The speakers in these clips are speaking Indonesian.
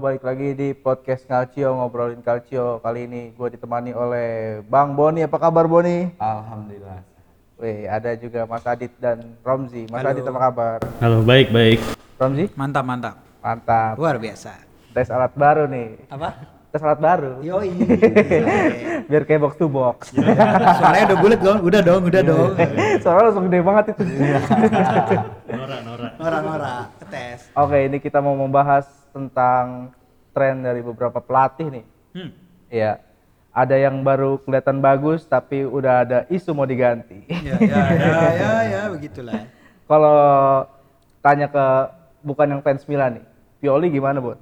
balik lagi di podcast Calcio ngobrolin Calcio. Kali ini gue ditemani oleh Bang Boni. Apa kabar Boni? Alhamdulillah. Wih, ada juga Mas Adit dan Romzi. Mas Halo. Adit apa kabar? Halo, baik, baik. Romzi? Mantap, mantap. Mantap. Luar biasa. Tes alat baru nih. Apa? Tes alat baru. Yoi. Biar kayak box to box. Suaranya udah bulat dong, udah dong, udah dong. Soalnya langsung gede banget itu. Nora, Nora. Nora-nora, tes. Oke, ini kita mau membahas tentang tren dari beberapa pelatih nih. Hmm. Iya. Ada yang baru kelihatan bagus tapi udah ada isu mau diganti. Ya, ya, ya, ya, ya, begitulah. Kalau tanya ke bukan yang fans Milan nih, Pioli gimana, Bun?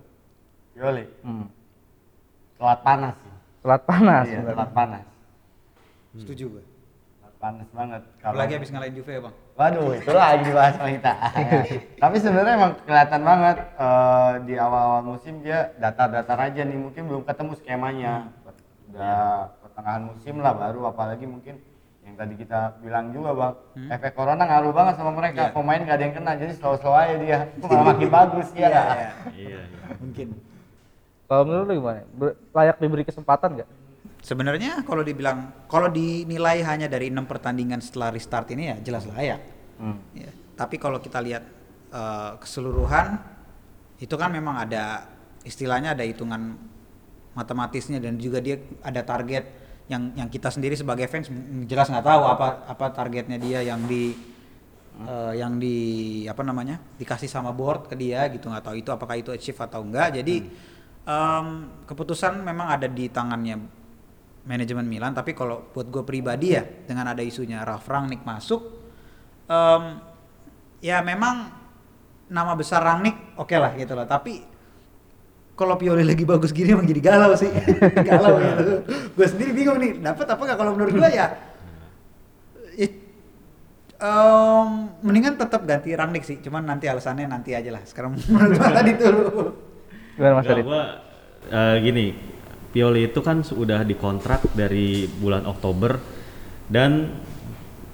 Yoli, Hmm. telat panas sih. Telat panas. iya, telat panas. Setuju gue. Telat panas banget. Kalau- Apalagi habis ngalahin Juve ya, Bang. Waduh, itu lagi dibahas sama kita. Tapi sebenarnya emang kelihatan banget eh, di awal-awal musim dia datar-datar aja nih, mungkin belum ketemu skemanya. Udah pertengahan musim lah baru, apalagi mungkin yang tadi kita bilang juga bang, efek corona ngaruh banget sama mereka. Iya. Pemain gak ada yang kena, jadi slow-slow aja dia. Malah makin bagus ya. Iya, iya. Iya, iya. Mungkin. Kalau menurut lu gimana? Ber- layak diberi kesempatan nggak? Sebenarnya kalau dibilang, kalau dinilai hanya dari enam pertandingan setelah restart ini ya jelas layak. Hmm. Ya. Tapi kalau kita lihat eh, keseluruhan, itu kan memang ada istilahnya ada hitungan matematisnya dan juga dia ada target yang yang kita sendiri sebagai fans jelas nggak tahu apa apa targetnya dia yang di eh, yang di apa namanya dikasih sama board ke dia gitu nggak tahu itu apakah itu achieve atau enggak jadi em, keputusan memang ada di tangannya manajemen Milan tapi kalau buat gue pribadi ya dengan ada isunya Ralf Rangnick masuk em, ya memang nama besar Rangnick oke lah gitu lah tapi kalau Pioli lagi bagus gini emang jadi galau sih. Galau gitu. Gue sendiri bingung nih dapat apa nggak? Kalau menurut gue ya ya, em, mendingan tetap ganti Rangnick sih. Cuman nanti alasannya nanti aja lah. Sekarang menurut gue tadi dulu Gimana Mas Adit? gua eh, gini, Pioli itu kan sudah dikontrak dari bulan Oktober dan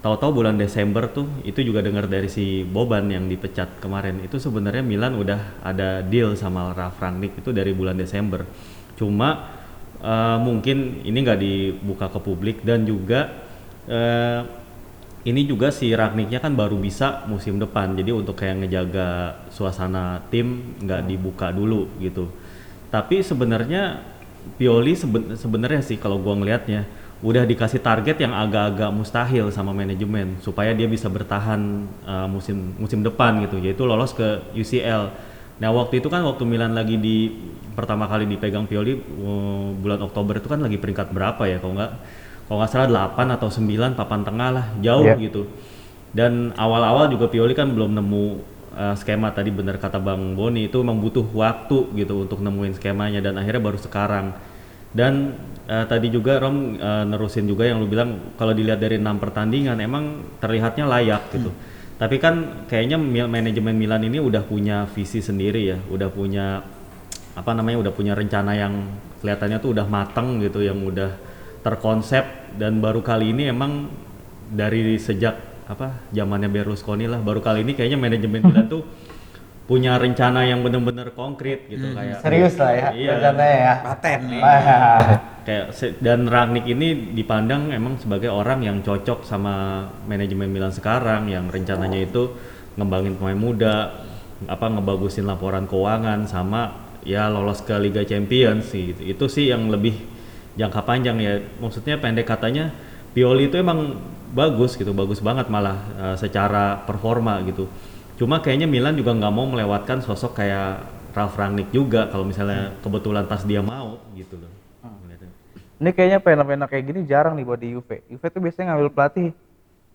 tahu-tahu bulan Desember tuh itu juga dengar dari si Boban yang dipecat kemarin. Itu sebenarnya Milan udah ada deal sama Ralf Rangnick itu dari bulan Desember. Cuma eh, mungkin ini nggak dibuka ke publik dan juga eh, ini juga si Ragniknya kan baru bisa musim depan. Jadi untuk kayak ngejaga suasana tim nggak dibuka dulu gitu. Tapi sebenarnya Pioli seben- sebenarnya sih kalau gua ngelihatnya udah dikasih target yang agak-agak mustahil sama manajemen supaya dia bisa bertahan uh, musim musim depan gitu yaitu lolos ke UCL nah waktu itu kan waktu Milan lagi di pertama kali dipegang Pioli uh, bulan Oktober itu kan lagi peringkat berapa ya kalau nggak kalau nggak salah 8 atau 9 papan tengah lah jauh Iya. gitu dan awal-awal juga Pioli kan belum nemu uh, skema tadi benar kata Bang Boni itu memang butuh waktu gitu untuk nemuin skemanya dan akhirnya baru sekarang. Dan uh, tadi juga Rom uh, nerusin juga yang lu bilang kalau dilihat dari enam pertandingan emang terlihatnya layak gitu. Tapi kan kayaknya manajemen Milan ini udah punya visi sendiri ya udah punya apa namanya udah punya rencana yang kelihatannya tuh udah matang gitu yang udah terkonsep. Dan baru kali ini emang dari sejak apa zamannya Berlusconi lah baru kali ini kayaknya manajemen Milan tuh punya rencana yang bener-bener konkret gitu kayak Serius lah ya, Iya. rencananya ya. paten nih kayak dan Rangnick ini dipandang emang sebagai orang yang cocok sama manajemen Milan sekarang yang rencananya itu ngembangin pemain muda apa ngebagusin laporan keuangan sama ya lolos ke Liga Champions sih gitu. itu sih yang lebih jangka panjang ya maksudnya pendek katanya Pioli itu emang bagus gitu bagus banget malah eh, secara performa gitu cuma kayaknya Milan juga nggak mau melewatkan sosok kayak Ralf Rangnick juga kalau misalnya kebetulan tas dia mau gitu loh Ngeliatnya. Ini kayaknya pena-pena kayak gini jarang nih buat di Juve. Juve tuh biasanya ngambil pelatih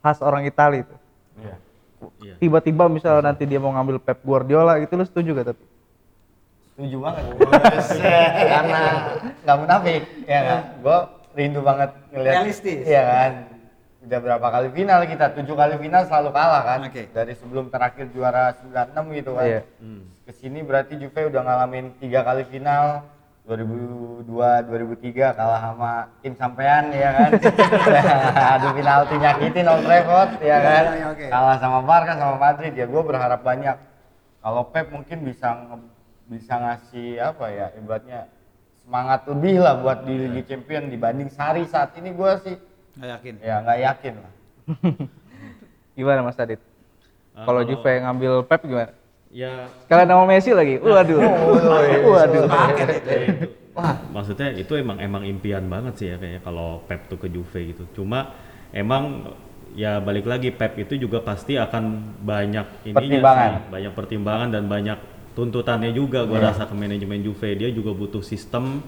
khas orang Italia. Iya. Iya. Tiba-tiba misalnya nanti dia mau ngambil Pep Guardiola gitu lu setuju gak tapi? Setuju banget. Karena nggak munafik, ya kan? Gue rindu banget ngeliat. Realistis. Iya kan? Udah berapa kali final kita? Tujuh kali final selalu kalah kan? Oke. Dari sebelum terakhir juara 96 gitu kan? Iya. Hmm. Ke sini berarti Juve udah ngalamin tiga kali final. 2002, 2003 kalah sama tim sampean ya kan. Adu penalti nyakitin Old Trafford ya kan. Iya, iya, oke. Kalah sama Barca sama Madrid ya gue berharap banyak. Kalau Pep mungkin bisa bisa ngasih apa ya ibaratnya semangat lebih lah buat di Liga Champion dibanding Sari saat ini gue sih Nggak yakin. ya nggak yakin lah. Gimana Mas Adit? Kalau kalau- Juve ngambil Pep gimana? Ya Sekalian nama Messi lagi. Waduh. Waduh. Paket itu. Ya, itu. Maksudnya itu emang emang impian banget sih ya kayaknya kalau Pep tuh ke Juve gitu. Cuma emang ya balik lagi Pep itu juga pasti akan banyak ininya Pertimbangan. sih, banyak pertimbangan dan banyak tuntutannya juga gua rasa ke manajemen Juve. Dia juga butuh sistem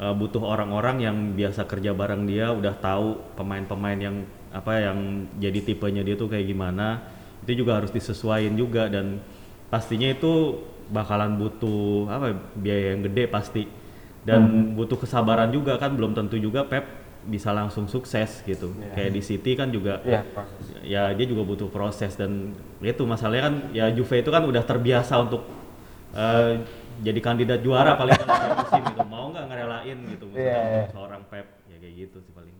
uh, butuh orang-orang yang biasa kerja bareng dia, udah tahu pemain-pemain yang apa yang jadi tipenya dia tuh kayak gimana. Itu juga harus disesuaikan juga. Dan pastinya itu bakalan butuh apa biaya yang gede pasti. Dan butuh kesabaran juga kan belum tentu juga Pep bisa langsung sukses gitu. Kayak di City kan juga Iya, proses. ya dia juga butuh proses. Dan itu masalahnya kan ya Juve itu kan udah terbiasa untuk eh, jadi kandidat juara paling dalam musim gitu mau nggak ngerelain gitu maksudnya Iya, iya. seorang Pep ya kayak gitu sih paling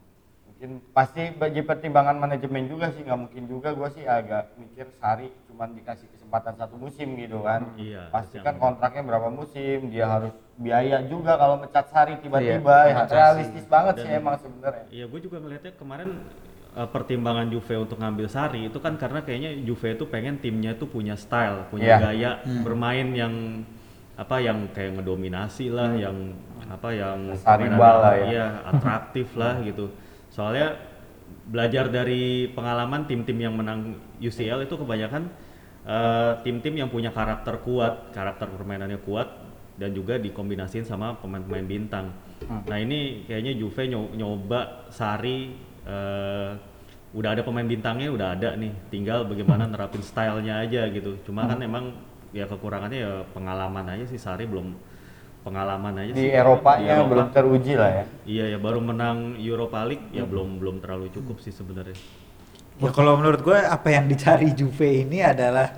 Mungkin pasti bagi pertimbangan manajemen juga sih nggak mungkin juga gue sih agak mikir Sari cuman dikasih kesempatan satu musim gitu kan. Iya, Pasti kan kontraknya berapa musim, dia harus biaya juga kalau mecat Sari tiba-tiba Iya, ya realistis sih. banget Dan- sih emang sebenarnya. Iya, gue juga ngelihatnya kemarin eh, pertimbangan Juve untuk ngambil Sari itu kan karena kayaknya Juve itu pengen timnya itu punya style, punya Iya. gaya bermain yang apa yang kayak ngedominasi lah, yang apa yang Sari permainannya, bal lah ya. Iya, atraktif lah gitu. Soalnya belajar dari pengalaman tim-tim yang menang UCL itu kebanyakan eh, tim-tim yang punya karakter kuat, karakter permainannya kuat dan juga dikombinasiin sama pemain-pemain bintang. Nah ini kayaknya Juve nyo- nyoba Sari eh, udah ada pemain bintangnya udah ada nih, tinggal bagaimana nerapin stylenya aja gitu. Cuma kan emang ya kekurangannya ya pengalaman aja sih Sari belum pengalaman aja Di sih. Eropanya Di Eropa. belum teruji lah ya. Iya ya baru menang Europa League ya belum belum terlalu cukup sih sebenarnya. Ya kalau menurut gue apa yang dicari Juve ini adalah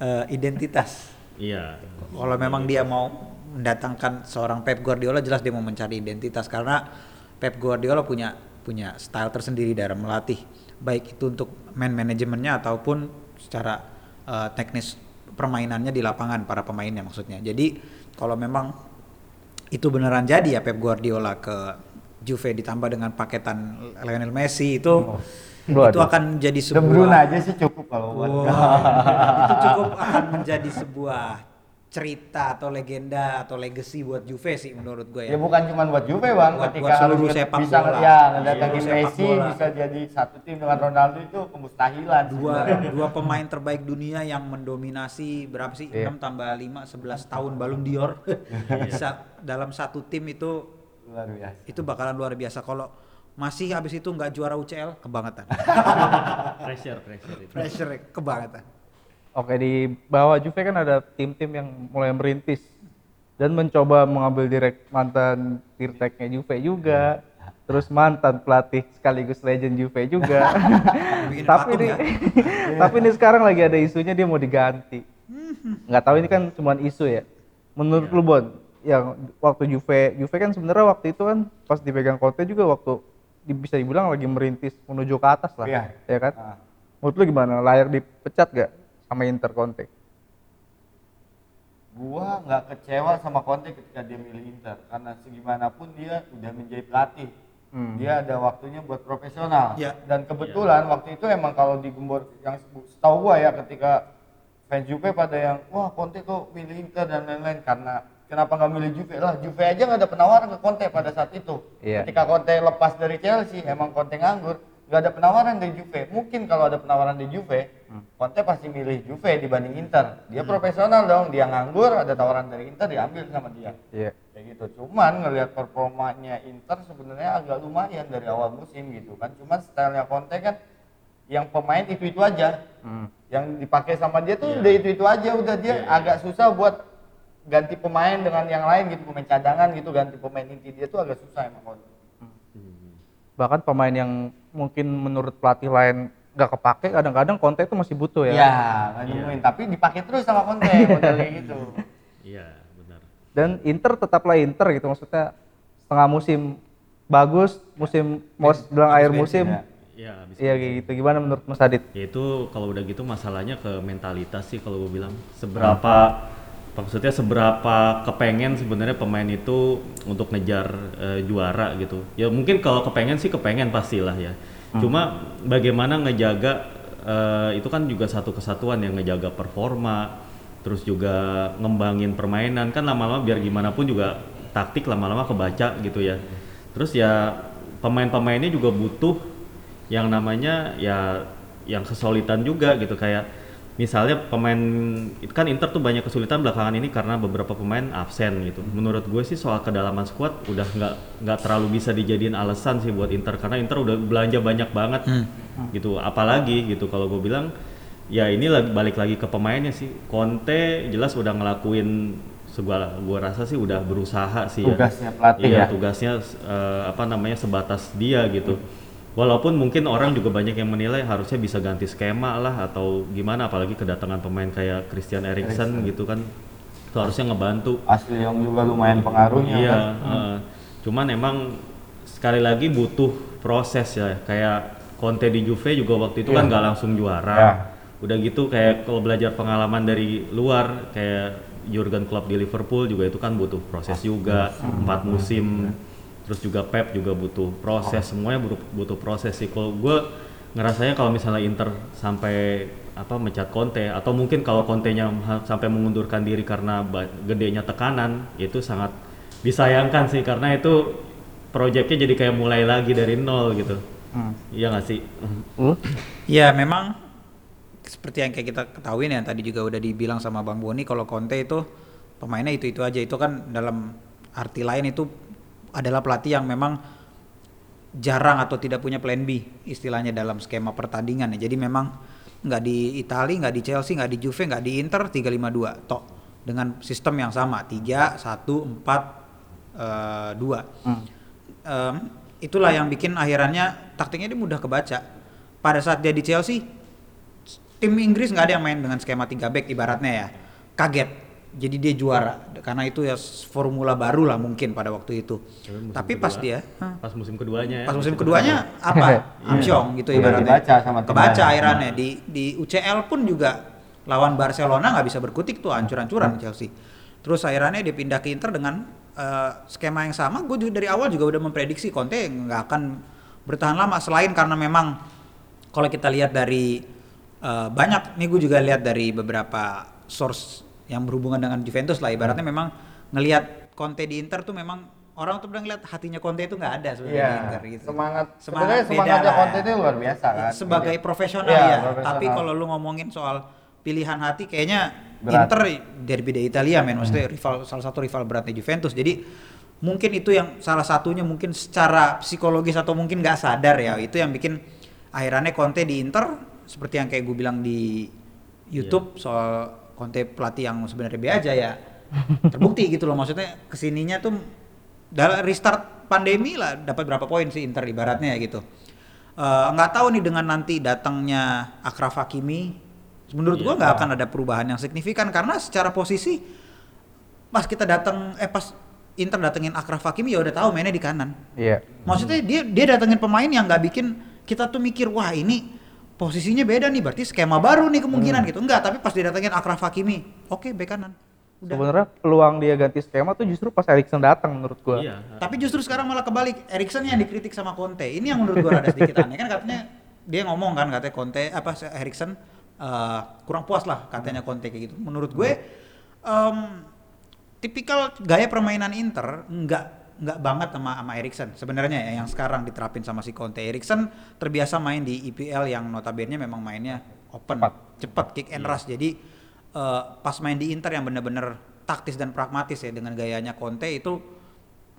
eh, identitas. Iya. Kalau memang dia mau mendatangkan seorang Pep Guardiola jelas dia mau mencari identitas karena Pep Guardiola punya punya style tersendiri dalam melatih baik itu untuk man manajemennya ataupun secara eh, teknis permainannya di lapangan para pemainnya maksudnya. Jadi kalau memang itu beneran jadi ya Pep Guardiola ke Juve ditambah dengan paketan Lionel Messi itu itu Waduh. akan jadi De sebuah Bruyne aja sih cukup kalau buat itu cukup akan menjadi sebuah cerita atau legenda atau legacy buat Juve sih menurut gue Ya ya. bukan cuma buat Juve bang, Buat- ketika buat seluruh sepak bisa bola. ya Iya, ngedatangin sepak Messi bola. bisa jadi satu tim dengan Ronaldo itu kemustahilan. Dua sebenarnya. dua pemain terbaik dunia yang mendominasi berapa sih? Iya. 6 tambah 5 11 tahun Ballon d'Or. Bisa dalam satu tim itu luar biasa. itu bakalan luar biasa kalau masih habis itu nggak juara UCL kebangetan. pressure pressure itu. Pressure kebangetan. Oke di bawah Juve kan ada tim-tim yang mulai merintis dan mencoba mengambil direct mantan dirteknya Juve juga, terus mantan pelatih sekaligus legend Juve juga. Tapi ini, ya. tapi ini sekarang lagi ada isunya dia mau diganti. Nggak tahu ini kan cuma isu ya. Menurut lu Bon, yang waktu Juve, Juve kan sebenarnya waktu itu kan pas dipegang Conte juga waktu bisa dibilang lagi merintis menuju ke atas lah, Iya. ya kan? Ah. Menurut lu gimana? Layak dipecat gak sama Inter Conte? Gua nggak kecewa sama Conte ketika dia milih Inter karena segimanapun dia udah menjadi pelatih. Hmm. Dia ada waktunya buat profesional. Ya. Dan kebetulan waktu itu emang kalau di Gembor yang setahu gua ya ketika fans Juve pada yang wah Conte kok milih Inter dan lain-lain karena kenapa nggak milih Juve lah Juve aja nggak ada penawaran ke Conte pada saat itu. Iya. Ketika Conte lepas dari Chelsea emang Conte nganggur nggak ada penawaran dari Juve. Mungkin kalau ada penawaran di Juve, Conte pasti milih Juve dibanding Inter. Dia profesional dong, dia nganggur, ada tawaran dari Inter diambil sama dia. Iya. Kayak gitu. Cuman ngelihat performanya Inter sebenarnya agak lumayan dari awal musim gitu kan. Cuman stylenya Conte kan yang pemain itu-itu aja. Hmm. Yang dipakai sama dia tuh Iya. udah itu-itu aja, udah dia Iya, iya. agak susah buat ganti pemain dengan yang lain gitu, pemain cadangan gitu, ganti pemain inti dia tuh agak susah emang Conte. Bahkan pemain yang mungkin menurut pelatih lain gak kepake, kadang-kadang Conte itu masih butuh ya. Iya, nggak nemuin. Tapi dipakai terus sama Conte modelnya gitu. Iya benar. Dan Inter tetaplah Inter gitu maksudnya setengah musim bagus, musim mau bilang akhir musim. ya. Iya bisa. Iya kayak gitu. Gimana menurut Mas Adit? Ya itu kalau udah gitu masalahnya ke mentalitas sih kalau gue bilang. Seberapa maksudnya seberapa kepengen sebenarnya pemain itu untuk ngejar eh, juara gitu. Ya mungkin kalau kepengen sih kepengen pastilah ya. Cuma bagaimana ngejaga eh, itu kan juga satu kesatuan yang ngejaga performa, terus juga ngembangin permainan kan lama-lama biar gimana pun juga taktik lama-lama kebaca gitu ya. Terus ya pemain-pemainnya juga butuh yang namanya ya yang kesulitan juga gitu kayak misalnya pemain itu kan Inter tuh banyak kesulitan belakangan ini karena beberapa pemain absen gitu. Menurut gue sih soal kedalaman squad udah nggak nggak terlalu bisa dijadiin alasan sih buat Inter karena Inter udah belanja banyak banget gitu. Apalagi gitu kalau gue bilang ya ini lagi balik lagi ke pemainnya sih. Conte jelas udah ngelakuin segala gua rasa sih udah berusaha sih Tugasnya ya. pelatih Iya, ya. tugasnya eh, apa namanya sebatas dia gitu. Walaupun mungkin orang juga banyak yang menilai harusnya bisa ganti skema lah atau gimana apalagi kedatangan pemain kayak Christian Eriksen gitu kan itu harusnya ngebantu. Asli yang juga lumayan pengaruhnya Iya, kan. eh, cuman emang sekali lagi butuh proses ya. Kayak Conte di Juve juga waktu itu Iya. kan nggak langsung juara. Ya. Udah gitu kayak kalau belajar pengalaman dari luar kayak Jurgen Klopp di Liverpool juga itu kan butuh proses juga empat musim. Terus juga Pep juga butuh proses, semuanya butuh butuh proses sih. Kalau gue ngerasanya kalau misalnya Inter sampai apa mencat Conte atau mungkin kalau Conte-nya sampai mengundurkan diri karena gedenya tekanan itu sangat disayangkan sih karena itu proyeknya jadi kayak mulai lagi dari nol gitu. Iya nggak sih? Lu? Ya memang seperti yang kayak kita ketahui nih yang tadi juga udah dibilang sama Bang Boni kalau Conte itu pemainnya itu itu aja itu kan dalam arti lain itu adalah pelatih yang memang jarang atau tidak punya plan B istilahnya dalam skema pertandingan ya. Jadi memang nggak di Italia, nggak di Chelsea, nggak di Juve, nggak di Inter 352 tok dengan sistem yang sama 3 1 4 2 Em, itulah yang bikin akhirannya taktiknya dia mudah kebaca. Pada saat dia di Chelsea, tim Inggris nggak ada yang main dengan skema 3 back ibaratnya ya. Kaget. Jadi dia juara karena itu ya formula baru lah mungkin pada waktu itu. musim Tapi pas kedua- dia hah, Pas musim keduanya ya. pas musim keduanya apa? Amsyong gitu Udah ibaratnya. dibaca sama Kebaca lain. akhirannya di di UCL pun juga lawan Barcelona nggak bisa berkutik tuh hancur-hancuran Chelsea. Terus akhirannya dia pindah ke Inter dengan eh, skema yang sama. Gue juga dari awal juga udah memprediksi Conte nggak akan bertahan lama selain karena memang kalau kita lihat dari eh, banyak nih gue juga lihat dari beberapa source yang berhubungan dengan Juventus lah ibaratnya memang ngelihat Conte di Inter tuh memang orang tuh udah ngeliat hatinya Conte itu nggak ada sebenarnya Iya. di Inter gitu. Semangat, Semangat semangatnya lah ya. Conte itu luar biasa kan. sebagai profesional Iya, ya profesional. tapi kalau lu ngomongin soal pilihan hati kayaknya Berat. Inter derby de Italia men maksudnya rival salah satu rival beratnya Juventus jadi mungkin itu yang salah satunya mungkin secara psikologis atau mungkin nggak sadar ya itu yang bikin akhirannya Conte di Inter seperti yang kayak gue bilang di YouTube soal Conte pelatih yang sebenarnya be aja ya terbukti gitu loh maksudnya ke sininya tuh dalam restart pandemi lah dapat berapa poin sih Inter ibaratnya ya gitu Eh, nggak tahu nih dengan nanti datangnya Akraf Hakimi menurut gua Iya. nggak akan ada perubahan yang signifikan karena secara posisi pas kita datang eh pas Inter datengin Akraf Hakimi ya udah tahu mainnya di kanan Iya. maksudnya dia dia datengin pemain yang nggak bikin kita tuh mikir wah ini posisinya beda nih berarti skema baru nih kemungkinan gitu enggak tapi pas dia datengin Akraf Hakimi oke bek kanan udah Sebenarnya peluang dia ganti skema tuh justru pas Erikson datang menurut gua. Iya. Tapi justru sekarang malah kebalik. Erikson yang dikritik sama Conte. Ini yang menurut gua ada sedikit aneh kan katanya dia ngomong kan katanya Conte apa Erikson eh, kurang puas lah katanya Conte kayak gitu. Menurut gue em, tipikal gaya permainan Inter nggak nggak banget sama sama Erikson sebenarnya ya yang sekarang diterapin sama si Conte. Erikson terbiasa main di IPL yang notabene memang mainnya open, Cepat. cepat kick and rush. Jadi eh, pas main di Inter yang bener-bener taktis dan pragmatis ya dengan gayanya Conte itu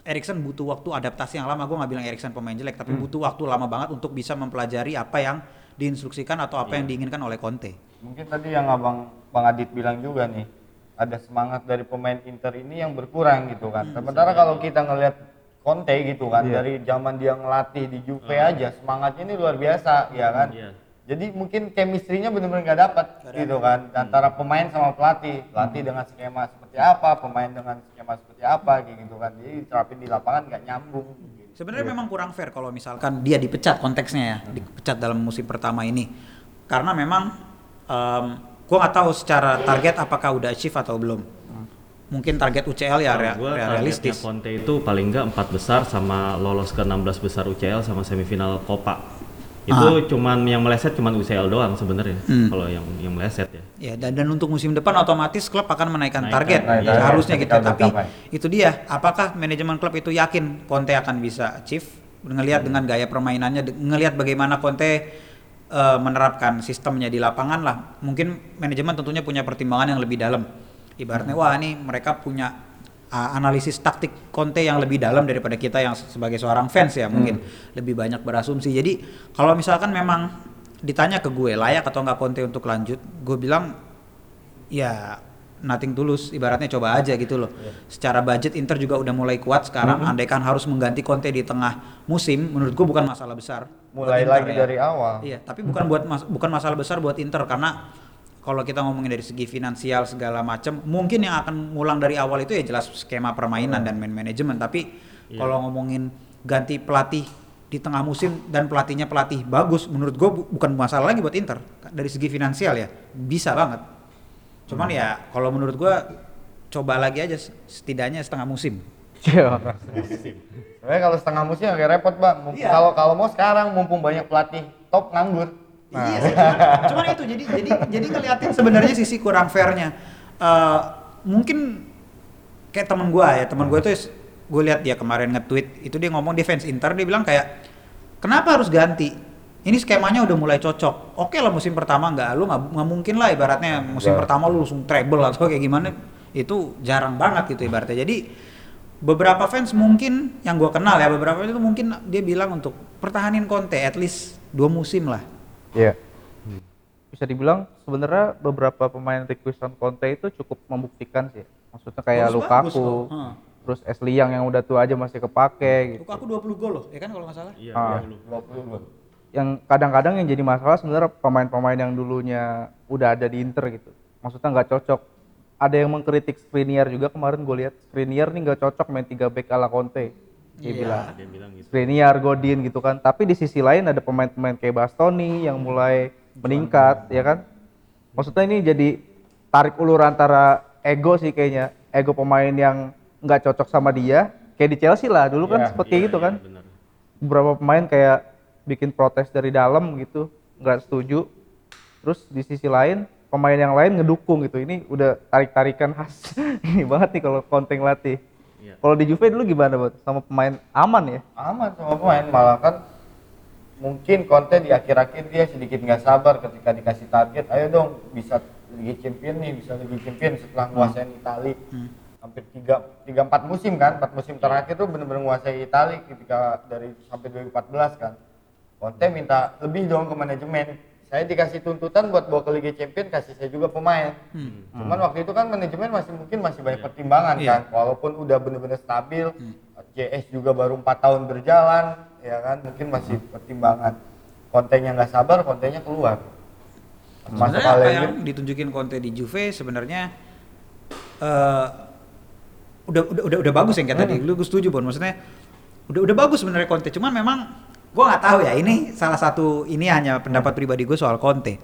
Erikson butuh waktu adaptasi yang lama. Gue nggak bilang Erikson pemain jelek, tapi butuh waktu lama banget untuk bisa mempelajari apa yang diinstruksikan atau apa yang diinginkan oleh Conte. Mungkin tadi yang abang Bang Adit bilang juga nih, ada semangat dari pemain Inter ini yang berkurang gitu kan. Sementara kalau kita ngelihat Conte gitu kan, Iya. dari zaman dia ngelatih di Juve aja semangatnya ini luar biasa, ya kan. Iya. Jadi mungkin chemistry-nya benar-benar nggak dapat gitu kan antara pemain sama pelatih. Pelatih dengan skema seperti apa, pemain dengan skema seperti apa kayak gitu kan. Jadi diterapin di lapangan nggak nyambung. gitu. Sebenarnya memang kurang fair kalau misalkan dia dipecat konteksnya ya, dipecat dalam musim pertama ini. Karena memang em, gua nggak tahu secara target apakah udah achieve atau belum. mungkin target UCL ya rea- Gue rea- realistis. Conte itu paling nggak empat besar sama lolos ke 16 besar UCL sama semifinal Copa. Itu cuman yang meleset cuman UCL doang sebenarnya. Hmm. Kalau yang yang meleset ya. Ya dan, dan untuk musim depan otomatis klub akan menaikkan Naikkan. target Naik Ya, target harusnya gitu tapi itu dia apakah manajemen klub itu yakin Conte akan bisa achieve ngelihat dengan gaya permainannya ngelihat bagaimana Conte eh, menerapkan sistemnya di lapangan lah. Mungkin manajemen tentunya punya pertimbangan yang lebih dalam. Ibaratnya wah ini mereka punya uh, analisis taktik Conte yang lebih dalam daripada kita yang sebagai seorang fans ya mungkin. Lebih banyak berasumsi. Jadi kalau misalkan memang ditanya ke gue layak atau nggak Conte untuk lanjut gue bilang ya nothing tulus ibaratnya coba aja gitu loh. Secara budget Inter juga udah mulai kuat sekarang. Andaikan harus mengganti Conte di tengah musim menurut gue bukan masalah besar Mulai Inter lagi ya. dari awal. iya tapi bukan buat mas- bukan masalah besar buat Inter karena kalau kita ngomongin dari segi finansial segala macam mungkin yang akan ngulang dari awal itu ya jelas skema permainan dan man manajemen. Tapi Iya. kalau ngomongin ganti pelatih di tengah musim dan pelatihnya pelatih bagus menurut gue bu- bukan masalah lagi buat Inter. Dari segi finansial ya bisa banget cuman ya kalau menurut gue coba lagi aja setidaknya setengah musim Iya. Sebenarnya kalau setengah musim agak repot bang. Mumpung- Iya. Kalau kalau mau sekarang mumpung banyak pelatih top nganggur. Iya sih, cuman, cuman itu jadi jadi jadi ngeliatin sebenarnya sisi kurang fairnya. Eh, mungkin kayak teman gua ya, teman gua itu gue lihat dia kemarin nge-tweet itu dia ngomong fans Inter dia bilang kayak kenapa harus ganti? Ini skemanya udah mulai cocok. Oke lah musim pertama nggak lu nggak mungkin lah ibaratnya musim pertama lu langsung treble atau kayak gimana itu jarang banget gitu ibaratnya. Jadi beberapa fans mungkin yang gua kenal ya beberapa itu mungkin dia bilang untuk pertahanin Conte at least dua musim lah. Iya. Bisa dibilang sebenarnya beberapa pemain requestan Conte itu cukup membuktikan sih. Maksudnya kayak Bagus-bagus Lukaku. Heeh. terus Ashley yang yang udah tua aja masih kepake gitu. Lukaku 20 gol loh, ya kan kalau nggak salah? Iya, Ah. 20. 20 gol. Yang kadang-kadang yang jadi masalah sebenarnya pemain-pemain yang dulunya udah ada di Inter gitu. Maksudnya nggak cocok. Ada yang mengkritik Skriniar juga kemarin gue lihat Skriniar nih nggak cocok main 3 back ala Conte. Dia Iya. bilang. Dia bilang gitu. Skriniar, Godin gitu kan. Tapi di sisi lain ada pemain-pemain kayak Bastoni yang mulai meningkat, ya kan? Maksudnya ini jadi tarik ulur antara ego sih kayaknya. Ego pemain yang nggak cocok sama dia. Kayak di Chelsea lah, dulu kan Iya, seperti Iya, itu iya, kan. benar. Beberapa pemain kayak bikin protes dari dalam gitu, nggak setuju. Terus di sisi lain, pemain yang lain ngedukung gitu. Ini udah tarik-tarikan khas ini banget nih kalau Conte latih. Iya. Kalau di Juve dulu gimana, buat sama pemain aman ya? Aman sama pemain malah kan mungkin Conte di akhir-akhir dia sedikit nggak sabar ketika dikasih target. Ayo dong bisa Liga Champion nih, bisa Liga Champion setelah nguasain Itali. Hampir tiga, tiga empat musim kan, empat musim terakhir tuh bener-bener nguasai Itali ketika dari sampai 2014 kan. Conte minta lebih dong ke manajemen. Saya dikasih tuntutan buat bawa ke Liga Champion, kasih saya juga pemain. Cuman waktu itu kan manajemen masih mungkin masih banyak pertimbangan Iya. kan. Walaupun udah bener-bener stabil, JS juga baru empat tahun berjalan, ya kan mungkin masih pertimbangan. Kontennya nggak sabar, kontennya keluar. Masuk Sebenarnya apa yang ditunjukin Conte di Juve sebenarnya eh udah, udah udah udah bagus yang kayak tadi. Lu gue setuju Bon. Maksudnya udah udah bagus sebenarnya Conte. Cuman memang gua nggak tahu ya. Ini salah satu ini hanya pendapat pribadi gue soal Conte.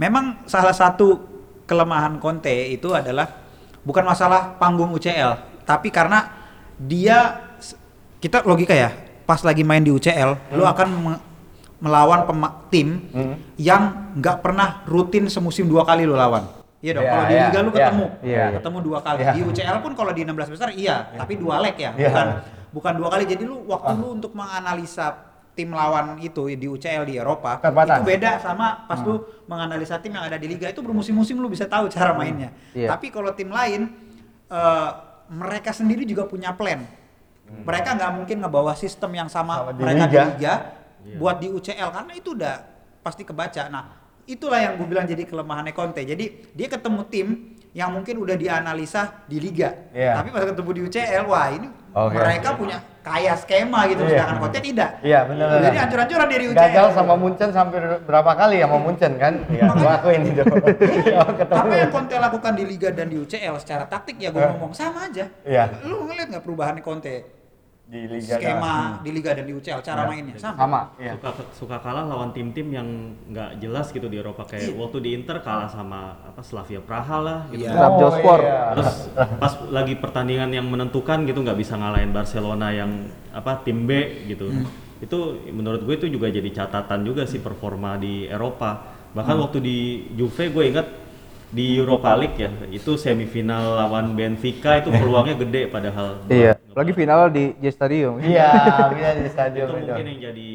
Memang salah satu kelemahan Conte itu adalah bukan masalah panggung UCL, tapi karena dia kita logika ya. Pas lagi main di UCL, lu akan me- melawan tim Hmm. yang nggak pernah rutin semusim dua kali lo lawan. Iya dong. Iya, kalau di iya, liga lu iya. ketemu, iya. ketemu dua kali. Iya. Di UCL pun kalau di 16 besar iya, tapi dua leg ya, bukan bukan dua kali. Jadi lu waktu lu untuk menganalisa tim lawan itu di UCL di Eropa Terbatas. itu beda sama pas lu menganalisa tim yang ada di liga itu bermusim-musim lu bisa tahu cara mainnya. Iya. Tapi kalau tim lain eh, mereka sendiri juga punya plan. Mereka nggak mungkin ngebawa sistem yang sama, Sama di mereka liga. di liga Iya. buat di UCL karena itu udah pasti kebaca. Nah, itulah yang gue bilang jadi kelemahannya Conte. Jadi dia ketemu tim yang mungkin udah dianalisa di liga. Iya. Tapi pas ketemu di UCL, wah ini Oke. mereka punya kaya skema gitu, Iya. sedangkan Conte tidak. Iya benar. Jadi hancur-hancuran dari UCL. Gagal sama Munchen sampai berapa kali ya sama Munchen kan? Iya, gua akuin itu. Ketemu. Apa yang Conte lakukan di liga dan di UCL secara taktik ya gue Eh. ngomong sama aja. Iya. Lu ngeliat nggak perubahan Conte? Di liga skema di liga dan di UCL cara mainnya sama. sama iya suka suka kalah lawan tim-tim yang nggak jelas gitu di Eropa kayak waktu di Inter kalah sama apa Slavia Praha lah gitu. Iya. Trabzonspor. iya. Terus pas lagi pertandingan yang menentukan gitu nggak bisa ngalahin Barcelona yang apa tim B gitu. Itu menurut gue itu juga jadi catatan juga sih performa di Eropa. Bahkan waktu di Juve gue ingat di Europa League ya itu semifinal lawan Benfica itu peluangnya gede padahal. Iya. Lagi final di J Stadium. iya bisa di stadion itu itu mungkin yang jadi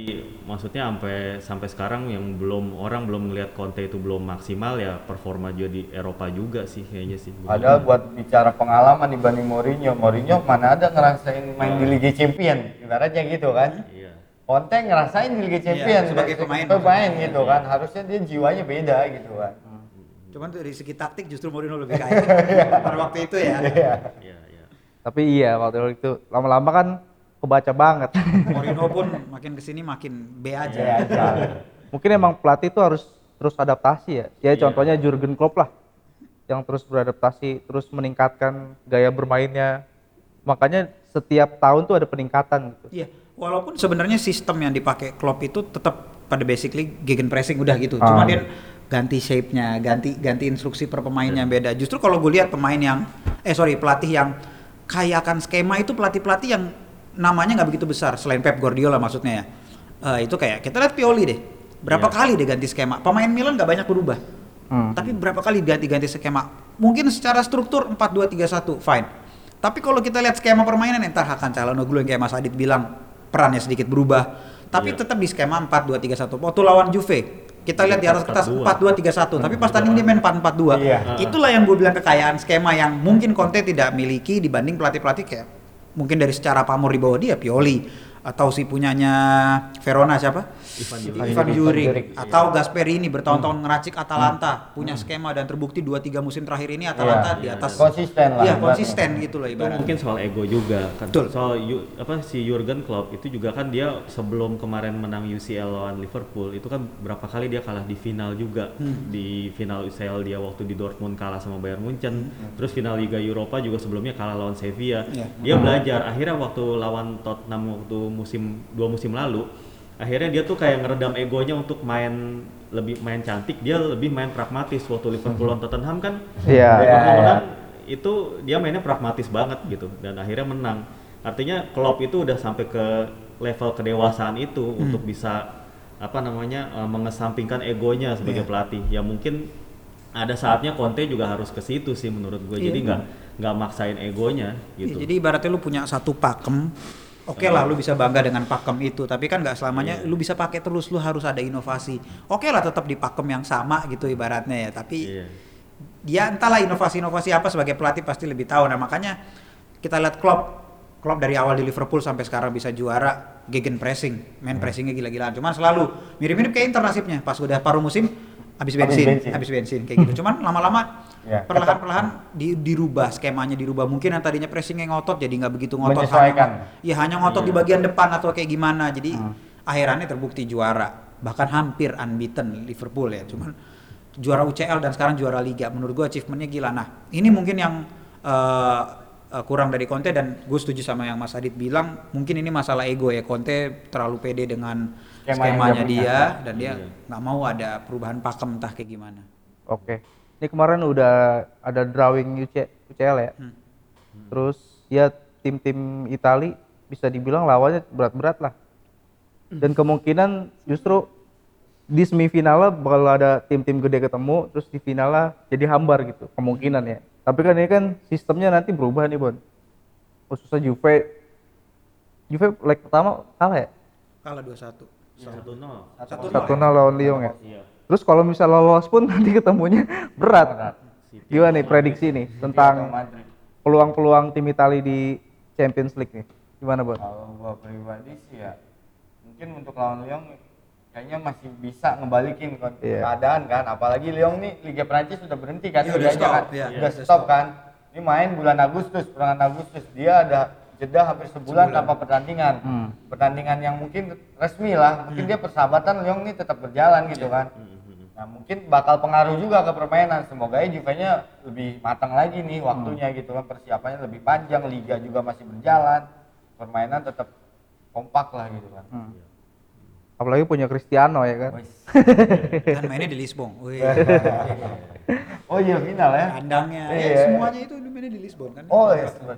maksudnya sampai sampai sekarang yang belum orang belum melihat Conte itu belum maksimal ya performa juga di Eropa juga sih kayaknya sih. Padahal buat bicara pengalaman dibanding Mourinho, Mourinho mana ada ngerasain main di Liga Champion, ibaratnya gitu kan. Iya. Conte ngerasain di Liga Champion Iya, sebagai pemain. pemain gitu kan. Harusnya dia jiwanya beda gitu kan. Cuman dari segi taktik justru Mourinho lebih kaya pada waktu itu ya. Iya. Iya, iya. Tapi iya waktu itu lama-lama kan kebaca banget. Mourinho pun makin ke sini makin B aja. Iya aja. Mungkin emang pelatih itu harus terus adaptasi ya. Ya Iya. contohnya Jurgen Klopp lah. Yang terus beradaptasi, terus meningkatkan gaya bermainnya. Makanya setiap tahun tuh ada peningkatan gitu. Iya, walaupun sebenarnya sistem yang dipakai Klopp itu tetap pada basically gegen pressing udah gitu. Ah. Cuma dia ganti shape-nya, ganti ganti instruksi per pemainnya beda. Justru kalau gue lihat pemain yang eh sorry pelatih yang kaya akan skema itu pelatih-pelatih yang namanya nggak begitu besar selain Pep Guardiola maksudnya ya. Eh, itu kayak kita lihat Pioli deh. Berapa Iya. kali dia ganti skema? Pemain Milan nggak banyak berubah. Hmm. Tapi berapa kali ganti-ganti skema? Mungkin secara struktur 4-2-3-1, fine. Tapi kalau kita lihat skema permainan entar Hakan Calhanoglu yang kayak Mas Adit bilang perannya sedikit berubah. Tapi Iya. tetap di skema 4-2-3-1. Waktu lawan Juve, kita lihat di atas kertas 4-2-3-1, tapi pas tanding dia main 4-4-2. Iya. Itulah yang gue bilang kekayaan skema yang mungkin Conte tidak miliki dibanding pelatih-pelatih kayak mungkin dari secara pamor di bawah dia Pioli atau si punyanya Verona siapa? Ivan Juric. Ivan Juric, atau Gasperini bertahun-tahun ngeracik Atalanta punya skema dan terbukti 2-3 musim terakhir ini Atalanta Iya. di atas Konsisten lah. Iya, konsisten gitu loh itu ibaratnya. mungkin soal ego juga kan Betul. soal apa si Jurgen Klopp itu juga kan dia sebelum kemarin menang UCL lawan Liverpool itu kan berapa kali dia kalah di final juga Hmm. di final UCL dia waktu di Dortmund kalah sama Bayern Munchen Hmm. terus final Liga Eropa juga sebelumnya kalah lawan Sevilla Iya. dia belajar akhirnya waktu lawan Tottenham waktu musim dua musim lalu akhirnya dia tuh kayak ngeredam egonya untuk main lebih main cantik dia lebih main pragmatis waktu Liverpool lawan Tottenham kan Iya. Liverpool Iya, iya. menang itu dia mainnya pragmatis banget gitu dan akhirnya menang artinya Klopp itu udah sampai ke level kedewasaan itu untuk bisa apa namanya eh, mengesampingkan egonya sebagai Iya. pelatih ya mungkin ada saatnya Conte juga harus ke situ sih menurut gue Iya. jadi nggak nggak maksain egonya Iya, gitu Jadi ibaratnya lu punya satu pakem, oke lah lu bisa bangga dengan pakem itu, tapi kan nggak selamanya Iya. lu bisa pakai terus, lu harus ada inovasi. Oke lah tetap di pakem yang sama gitu ibaratnya ya, tapi Iya. dia entahlah inovasi-inovasi apa sebagai pelatih pasti lebih tahu. Nah makanya kita lihat Klopp, Klopp dari awal di Liverpool sampai sekarang bisa juara, gegen pressing, main pressingnya gila-gilaan. Cuman selalu mirip-mirip kayak Inter nasibnya, pas udah paruh musim habis Habis bensin, bensin. habis bensin kayak gitu. Cuman lama-lama Ya, perlahan-perlahan di, dirubah skemanya dirubah. Mungkin yang tadinya pressingnya ngotot jadi nggak begitu ngotot. Menyesuaikan. Hanya, ya hanya ngotot di bagian depan atau kayak gimana. Jadi akhirannya terbukti juara, bahkan hampir unbeaten Liverpool ya. Cuman juara UCL dan sekarang juara Liga. Menurut gua achievementnya gila. Nah ini mungkin yang eh, eh, kurang dari Conte dan gue setuju sama yang Mas Adit bilang. Mungkin ini masalah ego ya. Conte terlalu pede dengan Skema skemanya dia punya. dan dia Iya. nggak mau ada perubahan pakem entah kayak gimana. Oke. Ini kemarin udah ada drawing UC, UCL ya. Hmm. Terus ya tim-tim Itali bisa dibilang lawannya berat-berat lah. Dan kemungkinan justru di semifinalnya bakal ada tim-tim gede ketemu, terus di finalnya jadi hambar gitu kemungkinan ya. Tapi kan ini kan sistemnya nanti berubah nih Bon. Khususnya Juve, Juve leg pertama kalah ya? Kalah 2-1. Satu nol Satu Satu nol lawan Lyon ya. iya Terus kalau misalnya lolos pun nanti ketemunya berat. Gimana nih prediksi nih tentang Madrid. peluang-peluang tim Italia di Champions League nih? Gimana, Bon? Kalau gua pribadi sih ya mungkin untuk lawan Lyon kayaknya masih bisa ngebalikin Iya. keadaan kan apalagi Lyon nih Liga Prancis sudah berhenti kan Iya, udah liganya stop, kan iya. udah Iya, stop kan ini main bulan Agustus bulan Agustus dia ada jeda hampir sebulan, tanpa pertandingan Hmm. pertandingan yang mungkin resmi lah mungkin dia persahabatan Lyon nih tetap berjalan gitu kan nah mungkin bakal pengaruh juga ke permainan semoga ya Juve-nya lebih matang lagi nih waktunya gitu kan persiapannya lebih panjang liga juga masih berjalan permainan tetap kompak lah gitu kan. Hmm. Apalagi punya Cristiano ya kan. Kan mainnya di Lisbon. Oh iya final ya. kandangnya, ya, Iya. semuanya itu mainnya di Lisbon kan. Oh iya iya benar.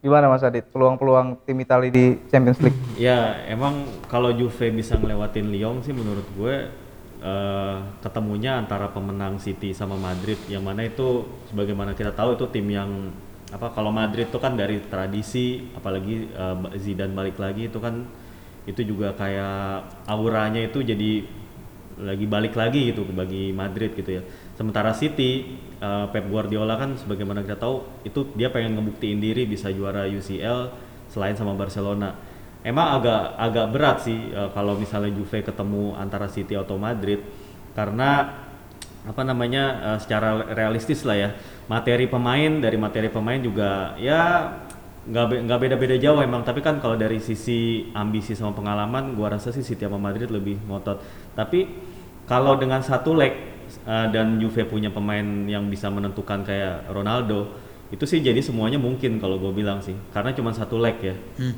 Gimana Mas Adit? Peluang-peluang tim Italia di Champions League? Ya emang kalau Juve bisa ngelewatin Lyon sih menurut gue eh, ketemunya antara pemenang City sama Madrid yang mana itu sebagaimana kita tahu itu tim yang apa kalau Madrid itu kan dari tradisi apalagi eh, Zidane balik lagi itu kan itu juga kayak auranya itu jadi lagi balik lagi gitu bagi Madrid gitu ya. Sementara City eh, Pep Guardiola kan sebagaimana kita tahu itu dia pengen ngebuktiin diri bisa juara UCL selain sama Barcelona. Emang agak agak berat sih eh, kalau misalnya Juve ketemu antara City atau Madrid karena apa namanya eh, secara realistis lah ya materi pemain dari materi pemain juga ya nggak be- beda-beda jauh emang tapi kan kalau dari sisi ambisi sama pengalaman gua rasa sih City sama Madrid lebih ngotot tapi kalau dengan satu leg eh, dan Juve punya pemain yang bisa menentukan kayak Ronaldo itu sih jadi semuanya mungkin kalau gue bilang sih. Karena cuma satu leg ya.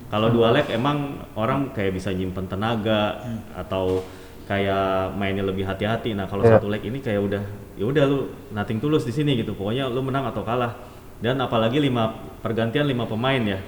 Kalau dua leg emang orang kayak bisa nyimpen tenaga atau kayak mainnya lebih hati-hati. Nah kalau Iya. satu leg ini kayak udah ya udah lu nothing tulus di sini gitu. Pokoknya lu menang atau kalah. Dan apalagi lima pergantian lima pemain ya.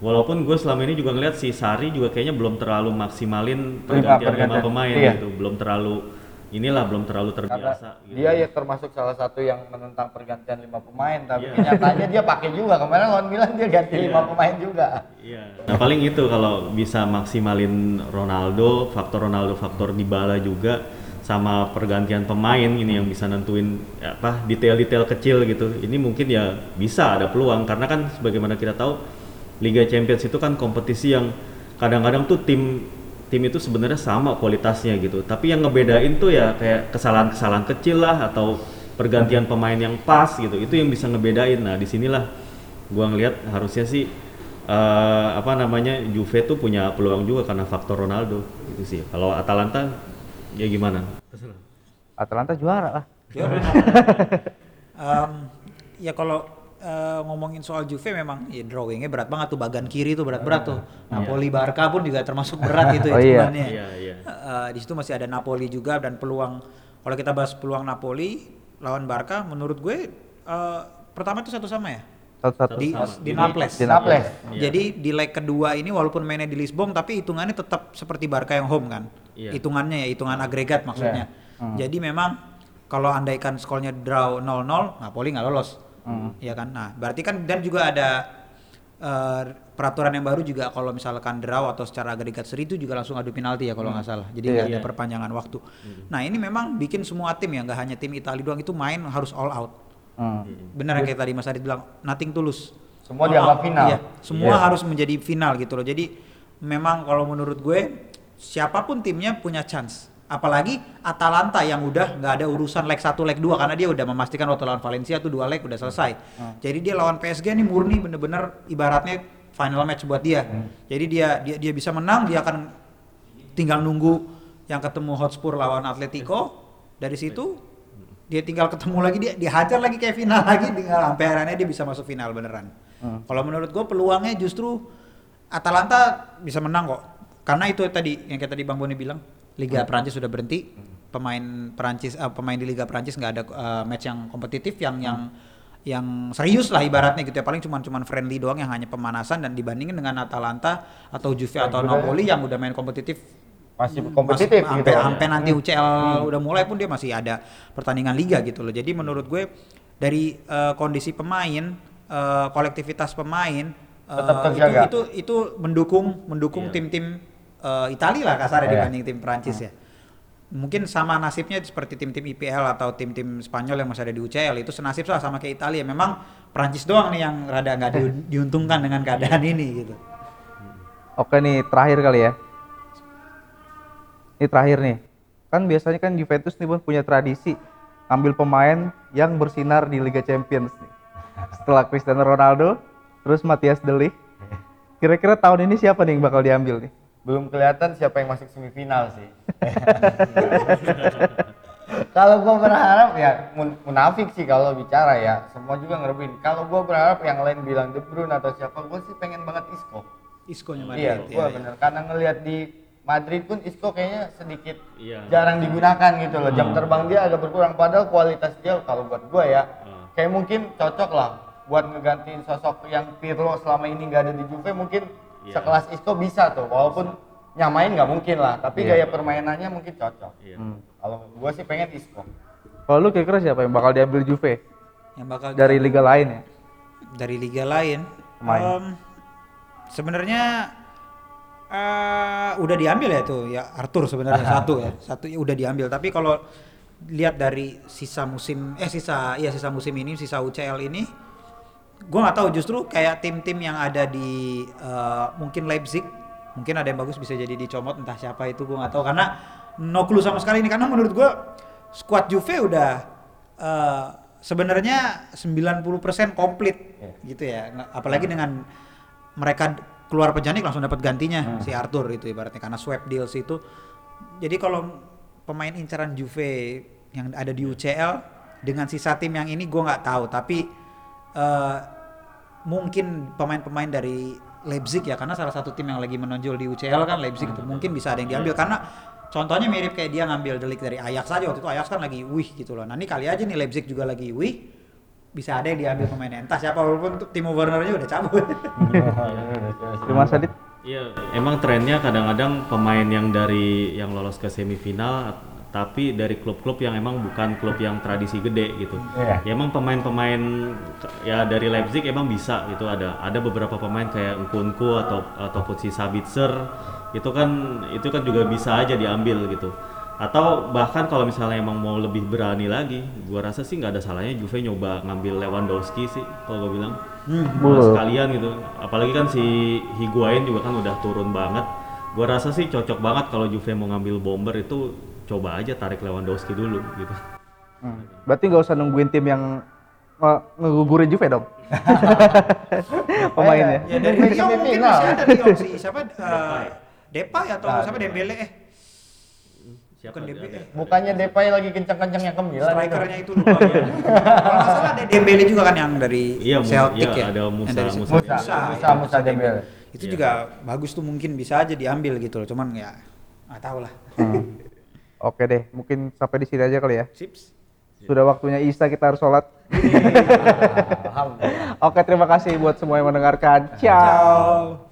Walaupun gue selama ini juga ngeliat si Sari juga kayaknya belum terlalu maksimalin pergantian lima pergantian, pemain iya. gitu. Belum terlalu inilah belum terlalu Karena terbiasa gitu. dia ya termasuk salah satu yang menentang pergantian lima pemain, tapi Iya. kenyataannya dia pakai juga. Kemarin lawan Milan dia ganti lima pemain juga. Iya. Nah paling itu kalau bisa maksimalin Ronaldo, faktor Ronaldo, faktor Dybala juga sama pergantian pemain ini yang bisa nentuin ya, apa detail-detail kecil gitu. Ini mungkin ya bisa ada peluang karena kan sebagaimana kita tahu Liga Champions itu kan kompetisi yang kadang-kadang tuh tim tim itu sebenarnya sama kualitasnya gitu. Tapi yang ngebedain tuh ya kayak kesalahan-kesalahan kecil lah atau pergantian pemain yang pas gitu. Itu yang bisa ngebedain. Nah, di sinilah gua ngelihat harusnya sih eh, apa namanya Juve tuh punya peluang juga karena faktor Ronaldo gitu sih. Kalau Atalanta ya gimana? Atalanta juara lah. Em, ya kalau eh, ngomongin soal Juve memang ya drawingnya berat banget tuh bagian kiri tuh berat-berat tuh. Napoli Barca pun juga termasuk berat itu Oh, iya. hitungannya. Iya, iya. Eh, di situ masih ada Napoli juga dan peluang kalau kita bahas peluang Napoli lawan Barca menurut gue eh, pertama itu satu sama ya Satu-satu. di sama. di Naples. di Naples. Iya. Jadi di leg kedua ini walaupun mainnya di Lisbon tapi hitungannya tetap seperti Barca yang home kan. Iya. Hitungannya ya hitungan agregat maksudnya. Hmm. Jadi memang kalau andaikan skornya draw 0-0 Napoli nggak lolos. Hmm. Ya kan? Nah, berarti kan dan juga ada eh, peraturan yang baru juga kalau misalkan draw atau secara agregat seri itu juga langsung adu penalti ya kalau nggak salah. Jadi nggak ada Iya. perpanjangan waktu. Nah, ini memang bikin semua tim ya nggak hanya tim Italia doang itu main harus all out. Hmm. Benar yang kayak tadi Mas Adit bilang nothing tulus. Semua All dianggap out. final. Iya, semua Iya. harus menjadi final gitu loh. Jadi memang kalau menurut gue siapa pun timnya punya chance. Apalagi Atalanta yang udah nggak ada urusan leg 1 leg 2 karena dia udah memastikan waktu lawan Valencia tuh dua leg udah selesai. Jadi dia lawan PSG nih murni bener-bener ibaratnya final match buat dia. Jadi dia dia dia bisa menang, dia akan tinggal nunggu yang ketemu Hotspur lawan Atletico. Dari situ dia tinggal ketemu lagi dia dihajar lagi kayak final lagi tinggal sampai akhirnya dia bisa masuk final beneran. Kalau menurut gue peluangnya justru Atalanta bisa menang kok. Karena itu tadi yang kayak tadi Bang Boni bilang, Liga Prancis sudah berhenti. Pemain Prancis eh, pemain di Liga Prancis nggak ada eh, match yang kompetitif yang yang yang serius lah ibaratnya gitu ya paling cuman cuman friendly doang yang hanya pemanasan dan dibandingin dengan Atalanta atau Juve atau juga- Napoli yang udah main kompetitif Masih kompetitif Mas- gitu. sampai sampai nanti UCL udah mulai pun dia masih ada pertandingan liga gitu loh. Jadi menurut gue dari eh, kondisi pemain, eh, kolektivitas pemain Tetap itu, itu itu mendukung mendukung Iya. tim-tim eh, Italia lah kasarnya Iya. dibanding tim Prancis ya. Mungkin sama nasibnya seperti tim-tim IPL atau tim-tim Spanyol yang masih ada di UCL itu senasib lah sama kayak Italia. Memang Prancis doang nih yang rada nggak di- diuntungkan dengan keadaan ini gitu. Oke nih, terakhir kali ya. Ini terakhir nih. Kan biasanya kan Juventus nih punya tradisi ambil pemain yang bersinar di Liga Champions nih. Setelah Cristiano Ronaldo, terus Matias De Ligt. Kira-kira tahun ini siapa nih yang bakal diambil nih? Belum kelihatan siapa yang masuk semifinal sih. kalau gua berharap ya mun- munafik sih kalau bicara ya semua juga ngerebin kalau gua berharap yang lain bilang De Bruyne atau siapa gua sih pengen banget Isco Isco-nya iya Madrid. gua ya, bener karena ngelihat di Madrid pun Isco kayaknya sedikit Iya. jarang digunakan gitu loh jam terbang dia agak berkurang padahal kualitas dia kalau buat gua ya Hmm. kayak mungkin cocok lah buat ngegantiin sosok yang Pirlo selama ini nggak ada di Juve mungkin Iya. sekelas Isco bisa tuh walaupun nyamain nggak mungkin lah tapi Iya. gaya permainannya mungkin cocok Iya. Hmm. kalau gua sih pengen Isco Kalau lu kira-kira siapa yang bakal diambil Juve Yang bakal dari liga lain ya? dari liga lain. Pemain. Em, sebenarnya eh, udah diambil ya tuh ya Arthur sebenarnya satu ya satu ya udah diambil tapi kalau lihat dari sisa musim eh sisa ya sisa musim ini sisa UCL ini gua nggak tahu justru kayak tim-tim yang ada di eh, mungkin Leipzig mungkin ada yang bagus bisa jadi dicomot entah siapa itu gua nggak tahu. Karena no clue sama sekali ini karena menurut gua squad Juve udah eh, sebenarnya 90% komplit gitu ya. Apalagi dengan mereka keluar pejanik langsung dapat gantinya si Arthur itu ibaratnya karena swap deals itu. Jadi kalau pemain incaran Juve yang ada di UCL dengan sisa tim yang ini gue nggak tahu. Tapi eh, mungkin pemain-pemain dari Leipzig ya karena salah satu tim yang lagi menonjol di UCL kan Leipzig itu mungkin bisa ada yang diambil. Karena contohnya mirip kayak dia ngambil delik dari Ajax saja waktu itu Ajax kan lagi wih gitu loh. Nah ini kali aja nih Leipzig juga lagi wih bisa ada yang diambil pemainnya entah siapa walaupun Timo Werner-nya udah cabut. Terima Sadit. Iya, emang trennya kadang-kadang pemain yang dari yang lolos ke semifinal tapi dari klub-klub yang emang bukan klub yang tradisi gede gitu. Iya. Ya emang pemain-pemain ya dari Leipzig emang bisa gitu ada ada beberapa pemain kayak Nkunku atau ataupun si Sabitzer itu kan itu kan juga bisa aja diambil gitu. Atau bahkan kalau misalnya emang mau lebih berani lagi, gua rasa sih nggak ada salahnya Juve nyoba ngambil Lewandowski sih kalau gua bilang. Betul. sekalian gitu. Apalagi kan si Higuain juga kan udah turun banget. Gua rasa sih cocok banget kalau Juve mau ngambil bomber itu coba aja tarik Lewandowski dulu gitu. Hmm. Berarti nggak usah nungguin tim yang nge- ngegugurin Juve dong. Pemainnya. ya dari Sampai Lyon mungkin semifinal. masih ada Lyon si siapa eh, Depay atau Nah, siapa Dembele eh Siapa Dembele bukannya Depay lagi kencang-kencangnya ke Milan itu. strikernya itu lupa ya. kalau nggak salah ada Dembele juga kan yang dari Iya, Celtic iya, ya ada Musa- dari Musa. Musa, Musa, Musa, ya, Musa Dembele. itu Iya. juga bagus tuh mungkin bisa aja diambil gitu loh cuman ya nggak tahu lah Hmm. Oke deh, mungkin sampai di sini aja kali ya. Sips. Sudah waktunya Isa kita harus sholat. Alhamdulillah. Oke, terima kasih buat semua yang mendengarkan. Ciao. Ciao.